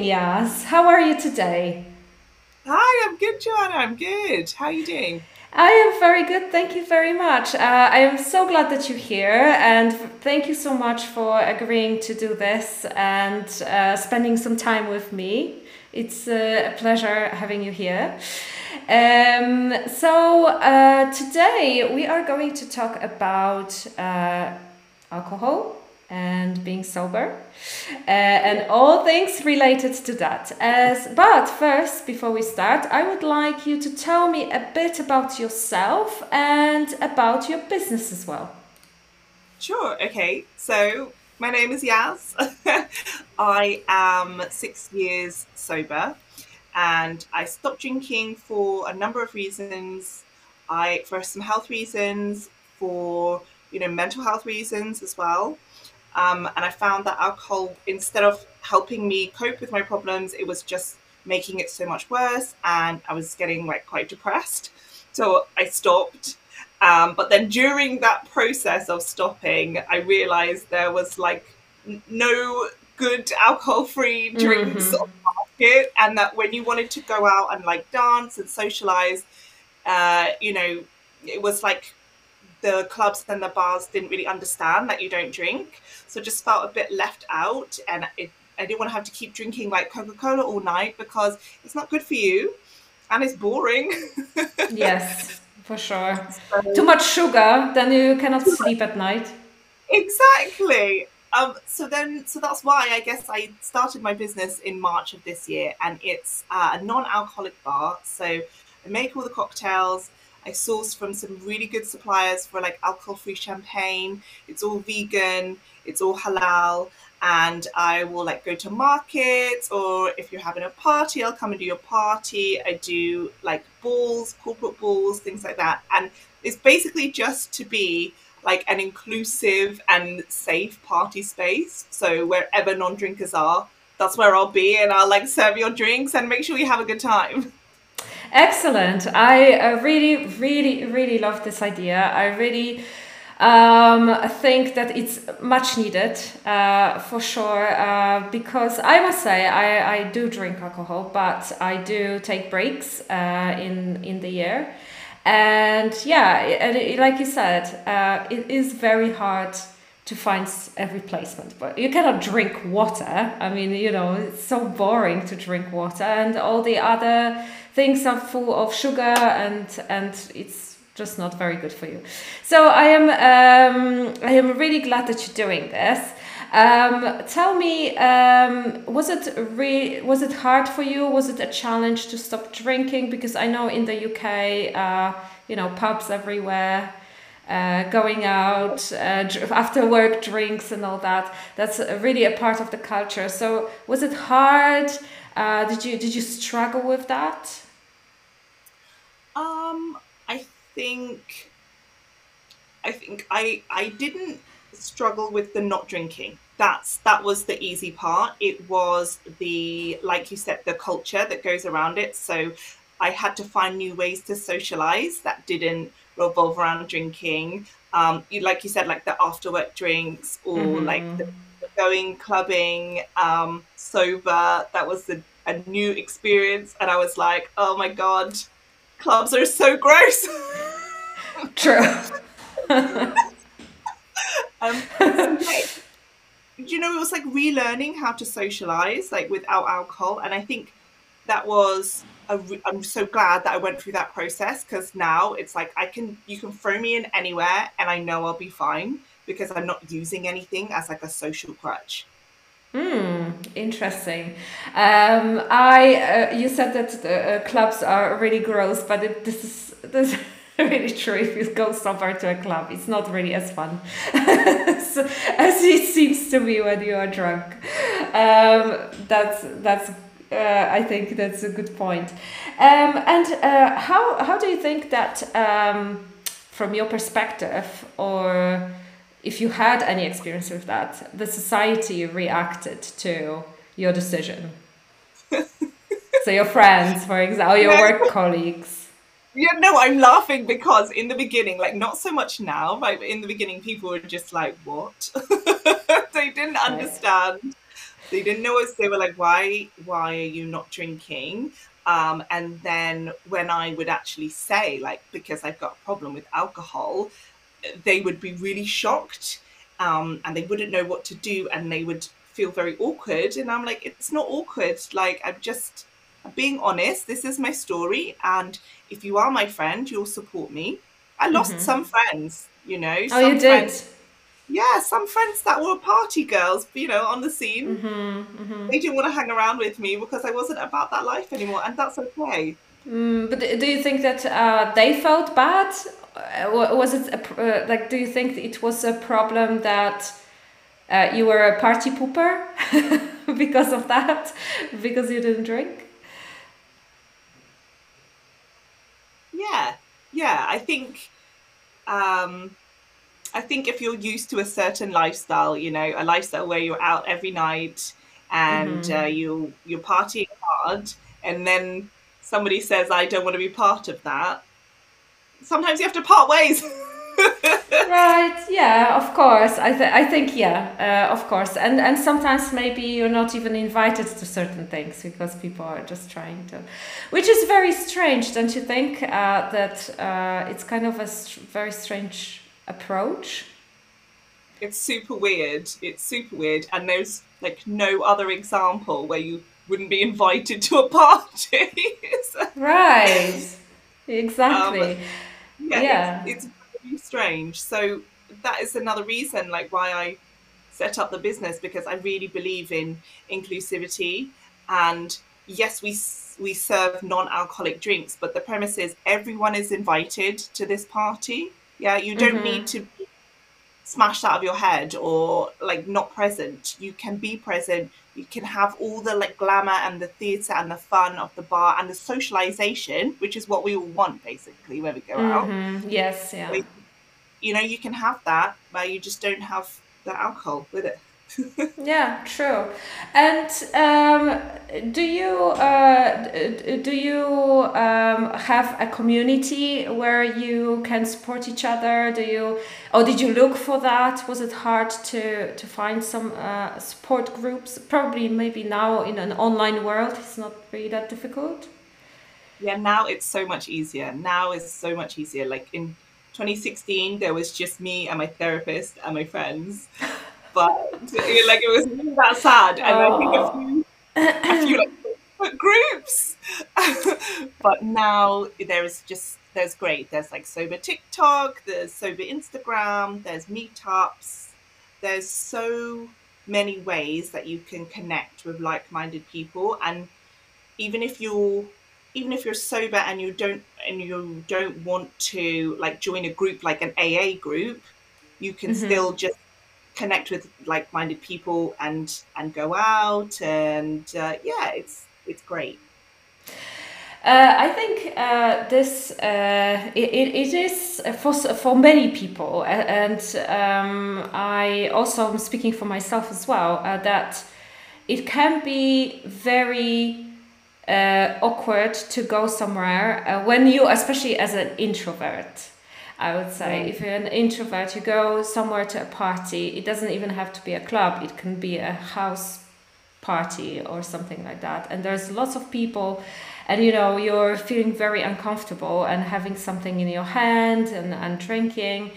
evening, Yas. How are you today? Hi, I'm good, Joanna. I'm good. How are you doing? I am very good. Thank you very much. Uh, I am so glad that you're here, and thank you so much for agreeing to do this and uh, spending some time with me. It's uh, a pleasure having you here. Um, so, uh, today we are going to talk about uh, alcohol and being sober. Uh, and all things related to that. As but first before we start i would like you to tell me a bit about yourself and about your business as well. Sure okay. So my name is yaz. I am six years sober and i stopped drinking for a number of reasons. I for some health reasons for you know mental health reasons as well um, and I found that alcohol, instead of helping me cope with my problems, it was just making it so much worse. And I was getting like quite depressed. So I stopped. Um, but then during that process of stopping, I realized there was like n- no good alcohol free drinks mm-hmm. on the market. And that when you wanted to go out and like dance and socialize, uh, you know, it was like the clubs and the bars didn't really understand that you don't drink. So just felt a bit left out. And it, I didn't want to have to keep drinking like Coca Cola all night because it's not good for you and it's boring. yes, for sure. So, Too much sugar, then you cannot sleep at night. Exactly. Um, so then, so that's why I guess I started my business in March of this year, and it's uh, a non-alcoholic bar. So I make all the cocktails. I source from some really good suppliers for like alcohol free champagne. It's all vegan, it's all halal. And I will like go to markets or if you're having a party, I'll come and do your party. I do like balls, corporate balls, things like that. And it's basically just to be like an inclusive and safe party space. So wherever non drinkers are, that's where I'll be and I'll like serve your drinks and make sure you have a good time. Excellent. I uh, really, really, really love this idea. I really um, think that it's much needed uh, for sure uh, because I must say I, I do drink alcohol, but I do take breaks uh, in in the year, and yeah, and it, like you said, uh, it is very hard to find a replacement. But you cannot drink water. I mean, you know, it's so boring to drink water, and all the other things are full of sugar, and and it's just not very good for you. So I am um, I am really glad that you're doing this. Um, tell me, um, was it re- was it hard for you? Was it a challenge to stop drinking? Because I know in the UK, uh, you know, pubs everywhere uh, going out uh, after work drinks and all that. That's really a part of the culture. So was it hard? Uh, did you did you struggle with that? Um i think i think i i didn't struggle with the not drinking. That's that was the easy part. It was the like you said the culture that goes around it. So i had to find new ways to socialize that didn't revolve around drinking. Um, you, like you said, like the after work drinks or mm-hmm. like the, the going clubbing um, sober. That was a, a new experience, and I was like, oh my god, clubs are so gross. True. um, you know, it was like relearning how to socialize like without alcohol, and I think that was re- I'm so glad that I went through that process because now it's like I can you can throw me in anywhere and I know I'll be fine because I'm not using anything as like a social crutch. Hmm, interesting. Um, I uh, you said that the uh, clubs are really gross, but it, this is this. is really true if you go somewhere to a club it's not really as fun as, as it seems to be when you are drunk um, that's that's uh, I think that's a good point. Um, and uh, how how do you think that, um, from your perspective, or if you had any experience with that, the society reacted to your decision? so your friends, for example, your work colleagues. Yeah, no, I'm laughing because in the beginning, like not so much now, right? But in the beginning, people were just like, "What?" they didn't understand they didn't know us. They were like, "Why? Why are you not drinking?" Um, and then when I would actually say, like, because I've got a problem with alcohol, they would be really shocked um, and they wouldn't know what to do and they would feel very awkward. And I'm like, it's not awkward. Like, I'm just being honest. This is my story. And if you are my friend, you'll support me. I lost mm-hmm. some friends, you know. Oh, you did? Friends, yeah, some friends that were party girls, you know, on the scene. Mm-hmm, mm-hmm. They didn't want to hang around with me because I wasn't about that life anymore. And that's okay. Mm, but do you think that uh, they felt bad? Uh, was it a, uh, like? Do you think it was a problem that uh, you were a party pooper because of that? because you didn't drink? Yeah, yeah. I think, um, I think if you're used to a certain lifestyle, you know, a lifestyle where you're out every night and mm-hmm. uh, you you're partying hard, and then somebody says, I don't want to be part of that, sometimes you have to part ways. right yeah of course i, th- I think yeah uh, of course and and sometimes maybe you're not even invited to certain things because people are just trying to which is very strange don't you think uh, that uh, it's kind of a st- very strange approach it's super weird it's super weird and there's like no other example where you wouldn't be invited to a party. right. Exactly. Um, yeah. yeah. It's, it's very strange. So that is another reason like why I set up the business because I really believe in inclusivity and yes we we serve non-alcoholic drinks but the premise is everyone is invited to this party yeah you don't mm-hmm. need to be smashed out of your head or like not present you can be present you can have all the like glamour and the theatre and the fun of the bar and the socialization, which is what we all want basically when we go mm-hmm. out. Yes, yeah. you know, you can have that, but you just don't have the alcohol with it. Yeah, true. And um, do you uh, do you um, have a community where you can support each other? Do you or did you look for that? Was it hard to to find some uh, support groups? Probably, maybe now in an online world, it's not really that difficult. Yeah, now it's so much easier. Now is so much easier. Like in 2016, there was just me and my therapist and my friends but like it was really that sad. And oh. I think a few, a few like groups. but now there's just there's great. There's like sober TikTok, there's sober Instagram, there's meetups. There's so many ways that you can connect with like-minded people and even if you're even if you're sober and you don't and you don't want to like join a group like an AA group, you can mm-hmm. still just connect with like-minded people and and go out and uh, yeah it's it's great uh, I think uh, this uh, it, it is for, for many people, and um, I also am speaking for myself as well uh, that it can be very uh, awkward to go somewhere uh, when you, especially as an introvert. I would say. If you're an introvert, you go somewhere to a party. It doesn't even have to be a club. It can be a house party or something like that. And there's lots of people, and you know you're feeling very uncomfortable and having something in your hand and, and drinking.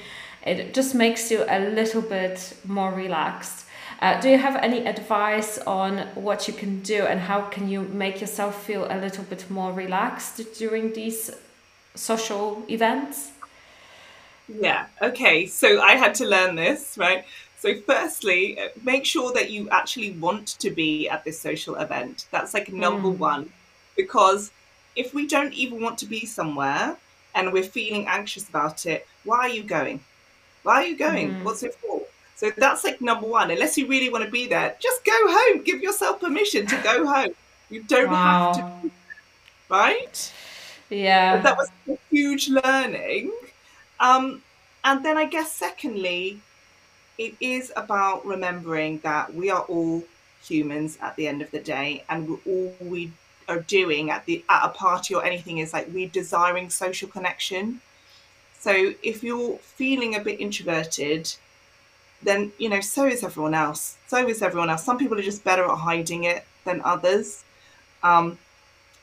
It just makes you a little bit more relaxed. Uh, do you have any advice on what you can do and how can you make yourself feel a little bit more relaxed during these social events? Yeah. Okay. So I had to learn this, right? So, firstly, uh, make sure that you actually want to be at this social event. That's like number mm. one. Because if we don't even want to be somewhere and we're feeling anxious about it, why are you going? Why are you going? Mm. What's it for? So, that's like number one. Unless you really want to be there, just go home. Give yourself permission to go home. You don't wow. have to, right? Yeah. But that was a huge learning um, and then I guess, secondly, it is about remembering that we are all humans at the end of the day, and all we are doing at the at a party or anything is like we're desiring social connection. So if you're feeling a bit introverted, then you know so is everyone else. So is everyone else. Some people are just better at hiding it than others. Um,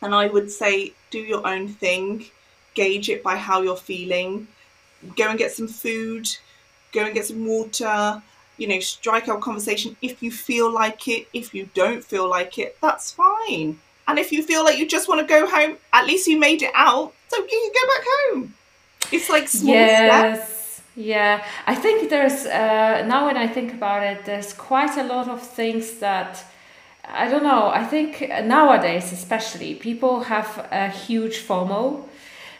and I would say do your own thing, gauge it by how you're feeling. Go and get some food, go and get some water, you know, strike out conversation if you feel like it. If you don't feel like it, that's fine. And if you feel like you just want to go home, at least you made it out, so you can go back home. It's like small yes. steps. Yeah, I think there's uh, now when I think about it, there's quite a lot of things that I don't know. I think nowadays, especially, people have a huge FOMO.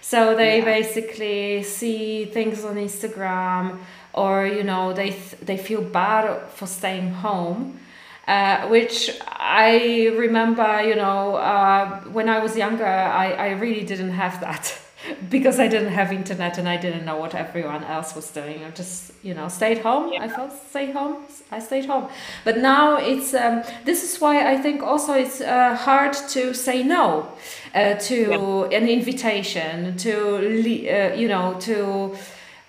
So they yeah. basically see things on Instagram, or you know, they th- they feel bad for staying home. Uh, which I remember, you know, uh, when I was younger, I, I really didn't have that. because I didn't have internet and I didn't know what everyone else was doing. I just, you know, stayed home. Yeah. I felt stay home. I stayed home. But now it's um, this is why I think also it's uh, hard to say no uh, to yeah. an invitation to uh, you know to.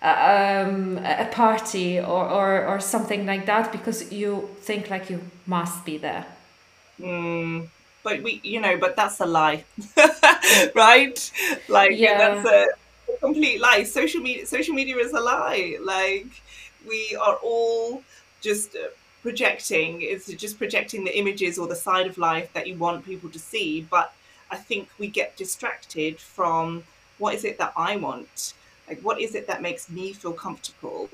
Uh, um, a party or, or, or something like that because you think like you must be there. Mm, but we you know but that's a lie. Right? Like yeah. that's a, complete lie. Social media social media is a lie. Like we are all just uh, projecting. It's just projecting the images or the side of life that you want people to see. But i think we get distracted from what is it that i want? Like what is it that makes me feel comfortable?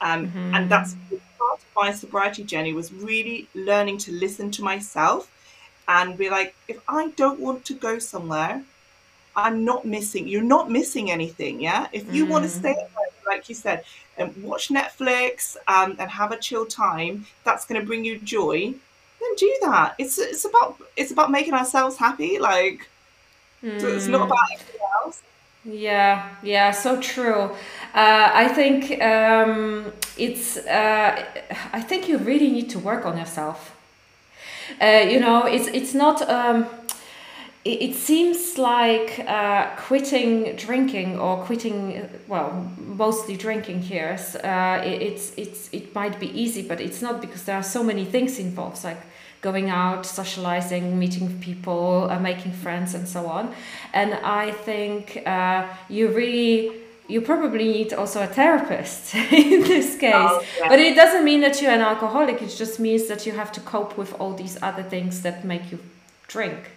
Um, mm-hmm. and that's part of my sobriety journey was really learning to listen to myself and be like, if I don't want to go somewhere, I'm not missing. You're not missing anything. Yeah. If you mm. want to stay like you said, and watch Netflix um, and have a chill time, that's going to bring you joy. Then do that. It's it's about it's about making ourselves happy. Like mm. so it's not about mm. anything else. Yeah, yeah, so true. Uh, I think um, it's. Uh, I think you really need to work on yourself uh, you know, it's it's not. Um, it, seems like uh, quitting drinking or quitting, well, mostly drinking here. Uh, it, it's it's it might be easy, but it's not because there are so many things involved, like going out, socializing, meeting people, uh, making friends, and so on. And I think uh, you really you probably need also a therapist in this case. Oh, yeah. But it doesn't mean that you're an alcoholic, it just means that you have to cope with all these other things that make you drink.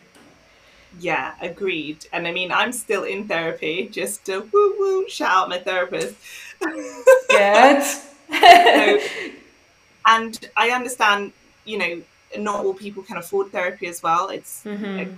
Yeah, agreed. And I mean, I'm still in therapy, just to woo woo shout out my therapist. Good. so, and I understand, you know, not all people can afford therapy as well. It's, mm-hmm.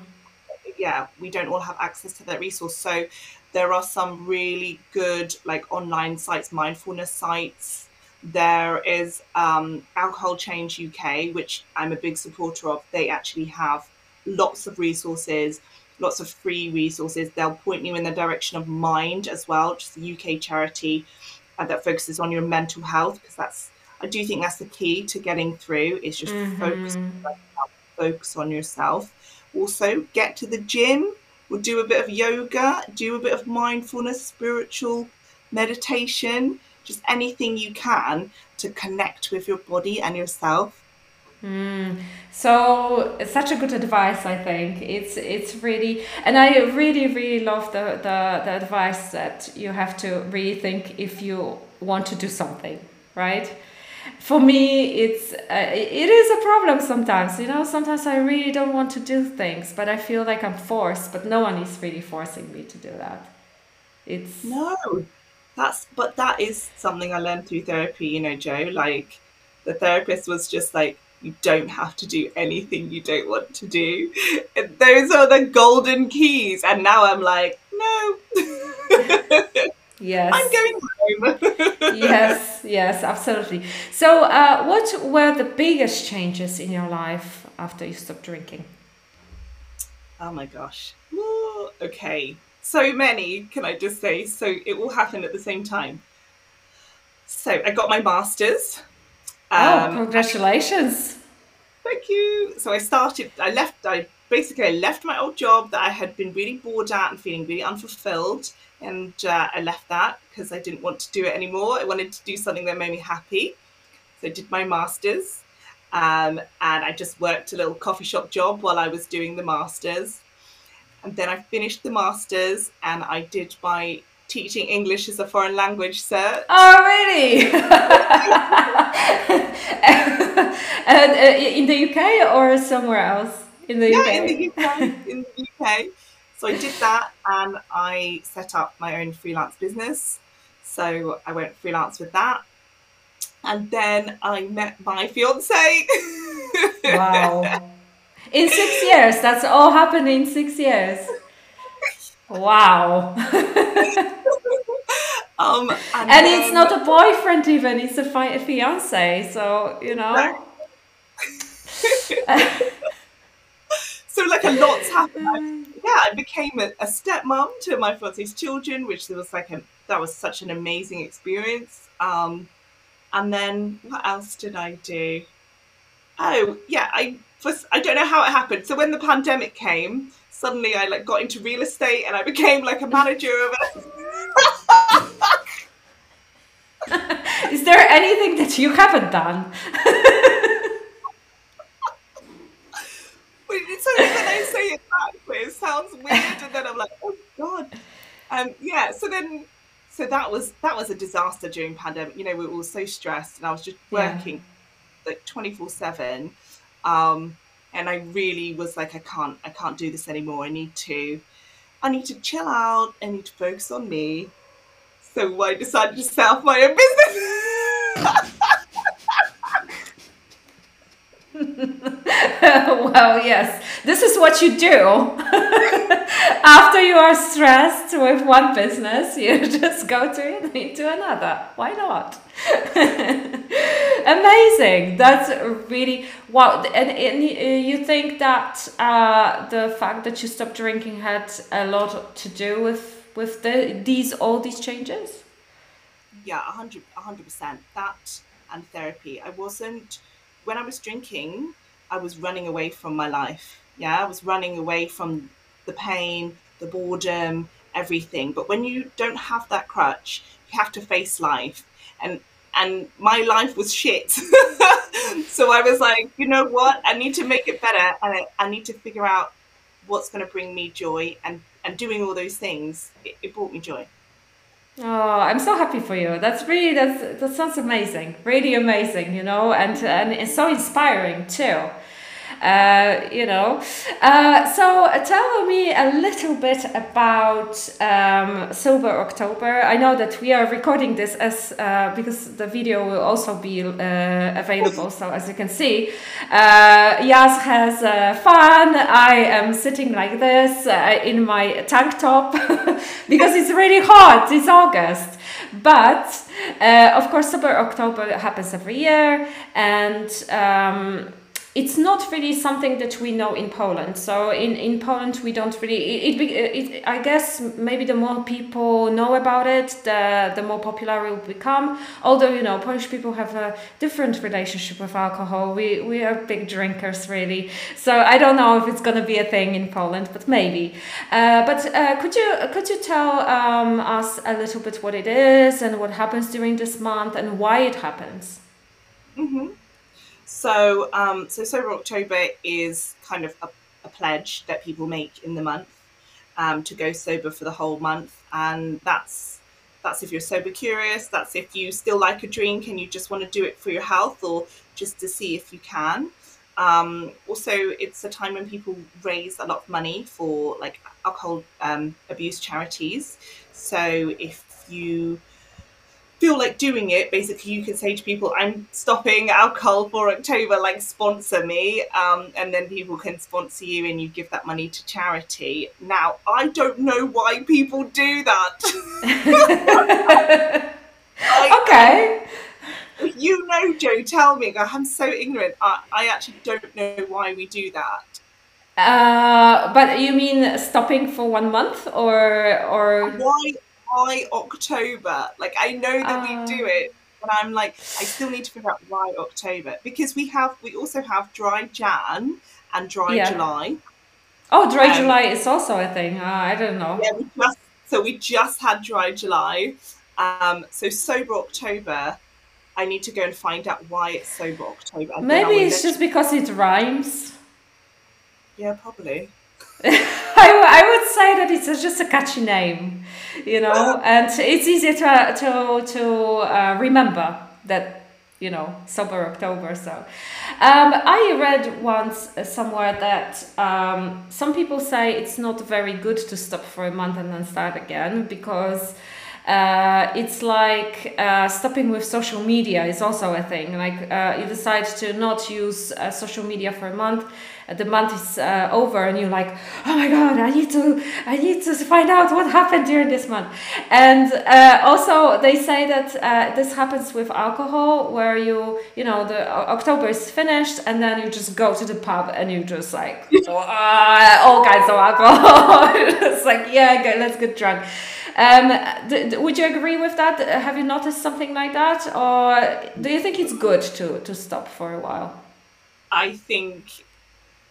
Yeah, we don't all have access to that resource. So there are some really good like online sites, mindfulness sites. There is um, Alcohol Change UK, which I'm a big supporter of. They actually have lots of resources, lots of free resources. They'll point you in the direction of Mind as well, which is a UK charity uh, that focuses on your mental health because that's I do think that's the key to getting through is just mm-hmm. focus focus on yourself. Also, get to the gym We'll do a bit of yoga, do a bit of mindfulness, spiritual meditation, just anything you can to connect with your body and yourself. Mm. So such a good advice. I think it's it's really, and I really really love the, the the advice that you have to rethink if you want to do something, right? For me it's uh, it is a problem sometimes you know sometimes i really don't want to do things but i feel like i'm forced but no one is really forcing me to do that. It's no that's but that is something i learned through therapy you know joe like the therapist was just like you don't have to do anything you don't want to do. Those are the golden keys and now i'm like no Yes. I'm going home. yes, yes, absolutely. So, uh, what were the biggest changes in your life after you stopped drinking? Oh my gosh. Ooh, okay. So many, can I just say? So, it all happened at the same time. So, I got my master's. Oh, um, congratulations. Thank you. So, I started, I left, I basically I left my old job that I had been really bored at and feeling really unfulfilled and uh, I left that because I didn't want to do it anymore. I wanted to do something that made me happy. So I did my masters, um, and I just worked a little coffee shop job while I was doing the masters. And then I finished the masters, and I did my teaching English as a foreign language cert. Oh, really? and, uh, in the UK or somewhere else? In the yeah, UK? in the UK. in the UK. So I did that, and I set up my own freelance business. So I went freelance with that. And then I met my fiance. wow. In six years, that's all happened in six years. Wow. um, and, and then, it's not a boyfriend even, it's a, fi- a fiance. So, you know. so, like, a lot's happened. yeah, I became a, a stepmom to my fiance's children, which was like a, that was such an amazing experience. Um, and then what else did I do? Oh, yeah, I was, I don't know how it happened. So when the pandemic came, suddenly I like got into real estate and I became like a manager of it. Is there anything that you haven't done? it's only when I say it back, it sounds weird, and then I'm like, oh god. Um, yeah. So then, so that was that was a disaster during pandemic. You know, we were all so stressed, and I was just working yeah. like twenty four seven. Um, and I really was like, I can't, I can't do this anymore. I need to, I need to chill out. I need to focus on me. So I decided to up my own business. well, yes, this is what you do. After you are stressed with one business, you just go to into another. Why not? Amazing. That's really wow. And, and you think that uh, the fact that you stopped drinking had a lot to do with with the these all these changes? Yeah, a hundred, a hundred percent. That and therapy. I wasn't when I was drinking, I was running away from my life. Yeah, I was running away from the pain, the boredom, everything. But when you don't have that crutch, you have to face life. And and my life was shit. so I was like, you know what? I need to make it better and I, I need to figure out what's going to bring me joy and and doing all those things it, it brought me joy Oh, I'm so happy for you. That's really that's that sounds amazing. Really amazing, you know, and and it's so inspiring too. Uh, you know. Uh, so tell me a little bit about um, Sober October. I know that we are recording this as uh, because the video will also be uh, available. So as you can see, uh, Yas has uh, fun. I am sitting like this in my tank top because it's really hot. It's August. But of course, Sober October happens every year, and um, it's not really something that we know in Poland. So in, in Poland, we don't really. It, it, it, I guess maybe the more people know about it, the the more popular it will become. Although you know, Polish people have a different relationship with alcohol. We we are big drinkers, really. So I don't know if it's gonna be a thing in Poland, but maybe. Uh, but uh, could you could you tell um, us a little bit what it is and what happens during this month and why it happens? Mm-hmm. So, um, so Sober October is kind of a, a, pledge that people make in the month um, to go sober for the whole month, and that's that's if you're sober curious. That's if you still like a drink and you just want to do it for your health or just to see if you can. Um, also, it's a time when people raise a lot of money for like alcohol um, abuse charities. So if you feel like doing it, basically you can say to people, I'm stopping alcohol for October, like sponsor me. Um, and then people can sponsor you and you give that money to charity. Now, I don't know why people do that. Okay. You know, Joe, tell me. I'm so ignorant. I, I actually don't know why we do that. Uh, but you mean stopping for one month or or why why October? Like I know that uh, we do it, but I'm like I still need to figure out why October because we have we also have dry Jan and dry yeah. July. Oh, dry um, July is also a thing. Uh, I don't know. Yeah, we just so we just had dry July. Um, so sober October I need to go and find out why it's Sober October. Maybe it's just because it rhymes. Yeah, probably. I, I would say that it's just a catchy name, you know, and it's easier to to to uh, remember that you know sober October. So, um, I read once somewhere that um, some people say it's not very good to stop for a month and then start again because uh, it's like uh, stopping with social media is also a thing. Like uh, you decide to not use uh, social media for a month, uh, Uh, the month is uh, over, and you're like, oh my god, I need to, I need to find out what happened during this month. And uh, also, they say that uh, this happens with alcohol, where you, you know, the October is finished, and then you just go to the pub and you just like all kinds of alcohol. it's like, yeah, let's get drunk. Um, would you agree with that? Have you noticed something like that, or do you think it's good to to stop for a while? I think,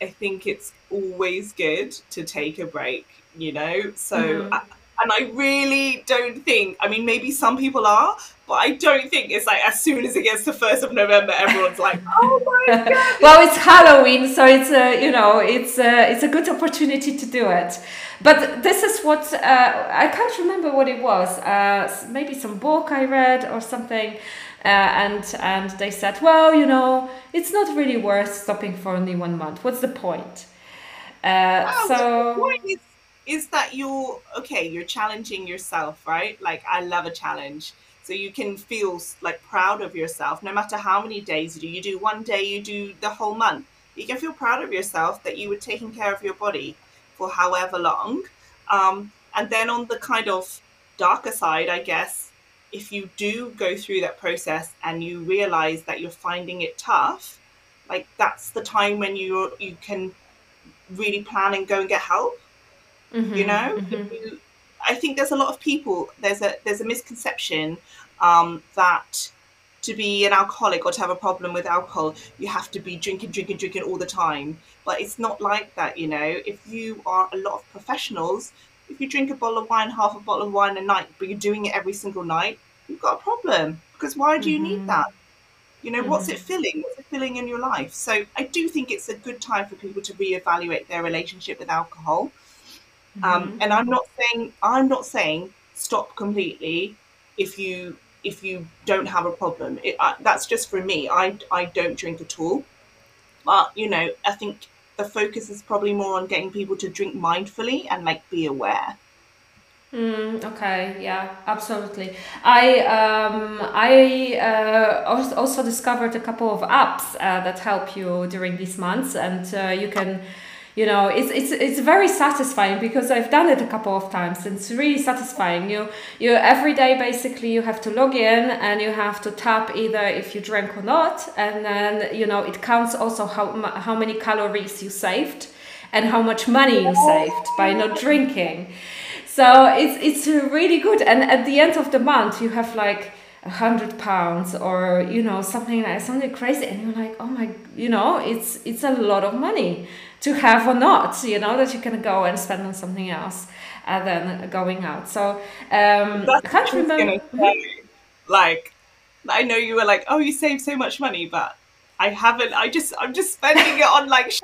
I think it's always good to take a break. You know, so. Mm-hmm. I, and I really don't think, I mean, maybe some people are, but I don't think it's like as soon as it gets to 1st of November, everyone's like, oh my God. well, it's Halloween, so it's a, you know, it's a, it's a good opportunity to do it. But this is what, uh, I can't remember what it was, uh, maybe some book I read or something. Uh, and and they said, well, you know, it's not really worth stopping for only one month. What's the point? Uh, oh, so the point is is that you're okay you're challenging yourself right? Like i love a challenge. So you can feel like proud of yourself. No matter how many days you do you do one day you do the whole month. You can feel proud of yourself that you were taking care of your body for however long. Um, and then on the kind of darker side i guess if you do go through that process and you realize that you're finding it tough like that's the time when you you can really plan and go and get help Mm-hmm, you know, mm-hmm. you, I think there's a lot of people. There's a there's a misconception um, that to be an alcoholic or to have a problem with alcohol, you have to be drinking, drinking, drinking all the time. But it's not like that, you know. If you are a lot of professionals, if you drink a bottle of wine, half a bottle of wine a night, but you're doing it every single night, you've got a problem. Because why do you mm-hmm. need that? You know, mm-hmm. what's it filling? What's it filling in your life? So I do think it's a good time for people to reevaluate their relationship with alcohol um, mm-hmm. Um, and I'm not saying I'm not saying stop completely if you if you don't have a problem. It, I, that's just for me. I I don't drink at all. But you know, I think the focus is probably more on getting people to drink mindfully and like be aware. Mm, okay, yeah, absolutely. I um, I uh, also discovered a couple of apps uh, that help you during these months, and uh, you can you know it's it's it's very satisfying because I've done it a couple of times and it's really satisfying. You you every day basically you have to log in and you have to tap either if you drank or not. And then you know it counts also how how many calories you saved and how much money you saved by not drinking. So it's it's really good. And at the end of the month you have like a hundred pounds or you know something like something crazy. And you're like oh my you know it's it's a lot of money to have or not you know that you can go and spend on something else and then going out so um i can't remember say, like i know you were like oh you save so much money but I haven't. I just I'm just spending it on like shoes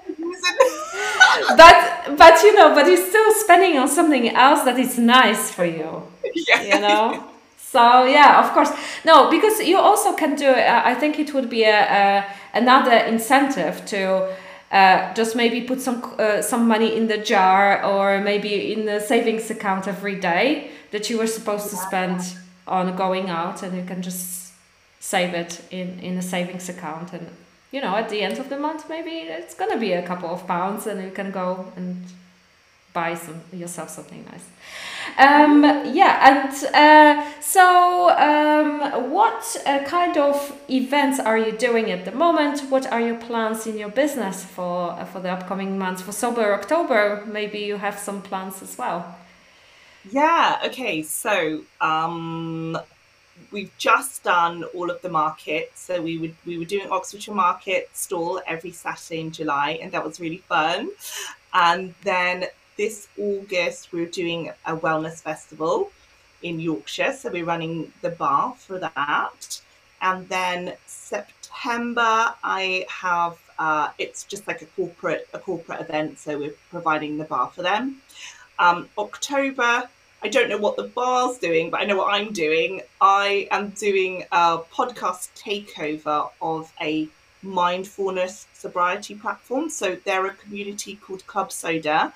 and. but but you know, but you're still spending on something else that is nice for you. Yeah. You know. So yeah, of course. No, because you also can do. Uh, I think it would be a, a another incentive to uh, just maybe put some uh, some money in the jar or maybe in the savings account every day that you were supposed to spend on going out, and you can just save it in in a savings account and you know at the end of the month maybe it's gonna be a couple of pounds and you can go and buy some yourself something nice. Um, yeah, and uh, so um, what uh, kind of events are you doing at the moment? What are your plans in your business for uh, for the upcoming months? For Sober October, maybe you have some plans as well. Yeah. Okay. So um, we've just done all of the markets. So we would we were doing Oxfordshire Market stall every Saturday in July, and that was really fun. And then this August, we're doing a wellness festival in Yorkshire. So we're running the bar for that. And then September, I have uh, it's just like a corporate a corporate event, so we're providing the bar for them. Um, October, I don't know what the bar's doing, but I know what I'm doing. I am doing a podcast takeover of a mindfulness sobriety platform. So they're a community called Club Soda,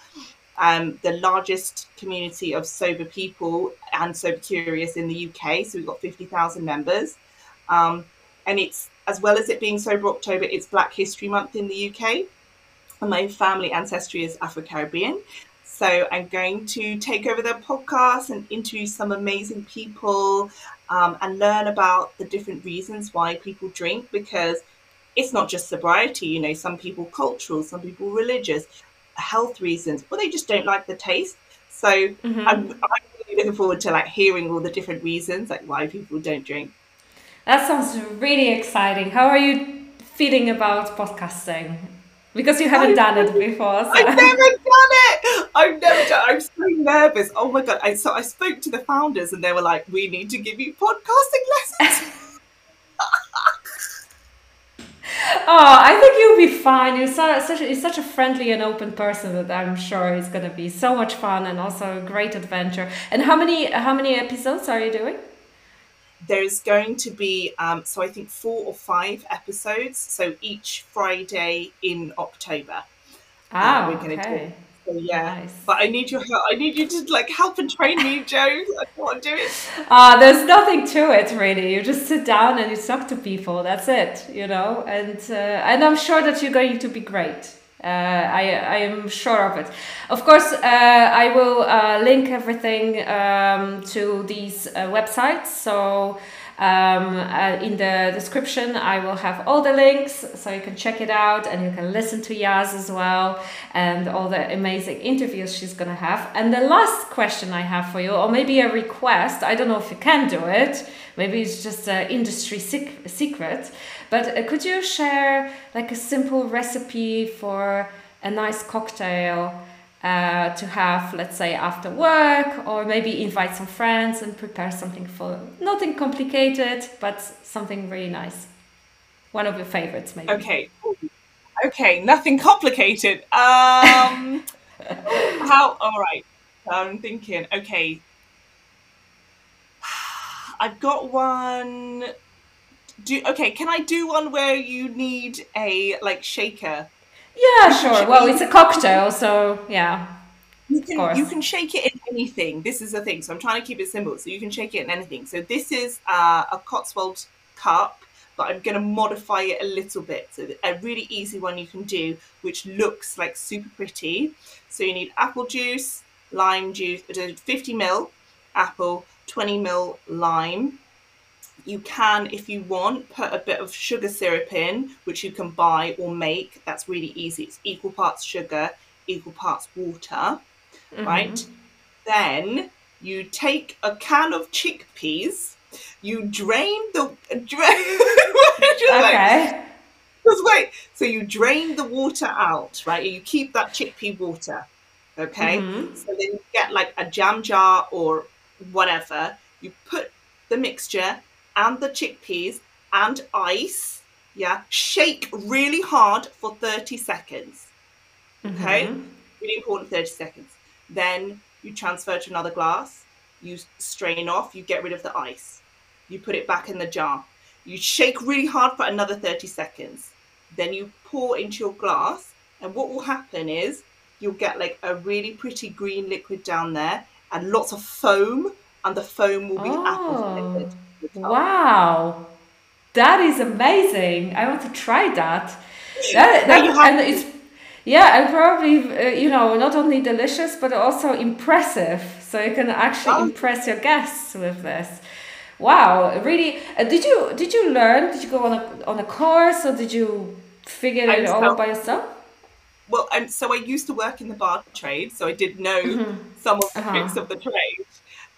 um, the largest community of sober people and sober curious in the UK. So we've got 50,000 members. Um, and it's, as well as it being Sober October, it's Black History Month in the UK. And my family ancestry is Afro Caribbean. So I'm going to take over their podcast and interview some amazing people um, and learn about the different reasons why people drink because it's not just sobriety, you know, some people cultural, some people religious, health reasons, or they just don't like the taste. So mm-hmm. I'm, I'm really looking forward to like hearing all the different reasons, like why people don't drink. That sounds really exciting. How are you feeling about podcasting? Because you haven't done it before. So. I've never done it. I've never done. I'm so nervous. Oh my god! I so I spoke to the founders and they were like, "We need to give you podcasting lessons." oh, I think you'll be fine. You're such you're such a friendly and open person that I'm sure it's gonna be so much fun and also a great adventure. And how many how many episodes are you doing? There's going to be um, so I think four or five episodes. So each Friday in October. Ah, we're going to okay. do so yeah, nice. but I need your help. I need you to like help and train me, Joe. That's what I'm doing. Uh, there's nothing to it really. You just sit down and you talk to people. That's it, you know. And uh, and I'm sure that you're going to be great. Uh, I, I am sure of it. Of course, uh, I will uh, link everything um, to these uh, websites. So um, uh, in the description, I will have all the links so you can check it out and you can listen to Yaz as well and all the amazing interviews she's going to have. And the last question I have for you, or maybe a request, I don't know if you can do it, maybe it's just an industry sec- secret, but uh, could you share like a simple recipe for a nice cocktail? Uh, to have, let's say, after work, or maybe invite some friends and prepare something for nothing complicated, but something really nice. One of your favorites, maybe. Okay. Okay, nothing complicated. Um, how? All right. I'm thinking. Okay. I've got one. Do okay. Can I do one where you need a like shaker yeah, sure. Well, it's a cocktail, so yeah. You can you can shake it in anything. This is the thing. So I'm trying to keep it simple. So you can shake it in anything. So this is uh, a Cotswold cup, but I'm going to modify it a little bit. So a really easy one you can do, which looks like super pretty. So you need apple juice, lime juice, uh, 50 ml apple, 20 ml lime, you can, if you want, put a bit of sugar syrup in, which you can buy or make. That's really easy. It's equal parts sugar, equal parts water, mm-hmm. right? Then you take a can of chickpeas, you drain the drain. okay. Just wait. So you drain the water out, right? You keep that chickpea water. Okay. Mm-hmm. So then you get like a jam jar or whatever. You put the mixture and the chickpeas and ice. Yeah, shake really hard for 30 seconds. Okay, mm-hmm. really important 30 seconds. Then you transfer to another glass, you strain off, you get rid of the ice, you put it back in the jar, you shake really hard for another 30 seconds. Then you pour into your glass, and what will happen is you'll get like a really pretty green liquid down there and lots of foam, and the foam will be oh. apple flavored. Wow, that is amazing! I want to try that. That, that and it's yeah, and probably uh, you know not only delicious but also impressive. So you can actually oh. impress your guests with this. Wow, really? Uh, did you did you learn? Did you go on a on a course or did you figure it all out by yourself? Well, and so I used to work in the bar trade, so I did know mm-hmm. some of the uh-huh. tricks of the trade.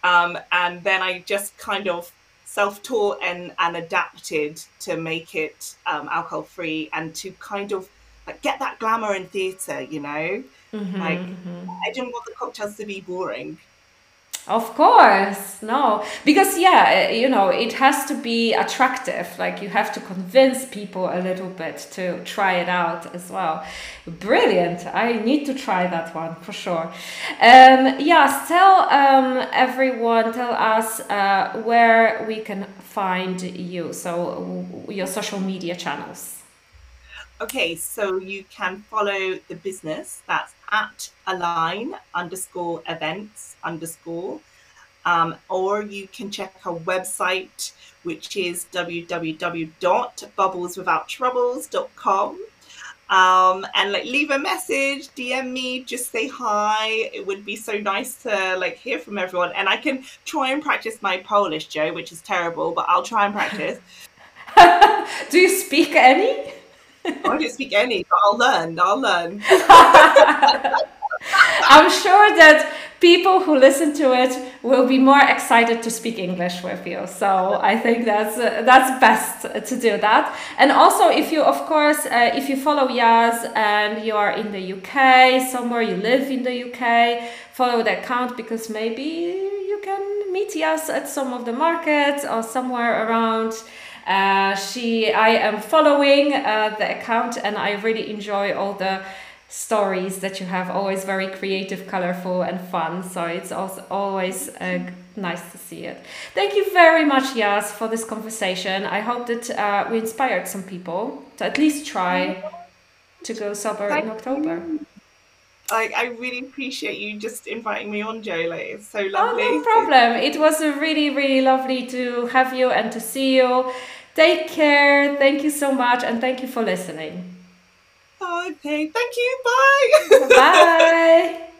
Um, and then I just kind of self-taught and, and adapted to make it um, alcohol free and to kind of like get that glamour in theatre, you know? Mm-hmm, like mm-hmm. I didn't want the cocktails to be boring. Of course, no, because yeah, you know, it has to be attractive. Like you have to convince people a little bit to try it out as well. Brilliant! I need to try that one for sure. Um, yeah, tell um, everyone, tell us uh, where we can find you. So your social media channels. Okay, so you can follow the business. That's at align underscore events underscore. Um, or you can check our website, which is www.bubbleswithouttroubles.com. Um, and like leave a message, DM me, just say hi. It would be so nice to like hear from everyone. And I can try and practice my Polish, Joe, which is terrible, but I'll try and practice. Do you speak any? I don't speak any, but I'll learn. I'll learn. I'm sure that people who listen to it will be more excited to speak English with you. So I think that's uh, that's best to do that. And also, if you, of course, uh, if you follow Yaz and you are in the UK, somewhere you live in the UK, follow the account because maybe you can meet Yaz at some of the markets or somewhere around. Uh, she, I am following uh, the account, and I really enjoy all the stories that you have. Always very creative, colorful, and fun. So it's also always uh, nice to see it. Thank you very much, Yas, for this conversation. I hope that uh, we inspired some people to at least try to go sober in October. You. I, I really appreciate you just inviting me on, Joe. Like, it's so lovely. Oh, no problem. It was really, really lovely to have you and to see you. Take care. Thank you so much. And thank you for listening. Oh, okay. Thank you. Bye. Bye.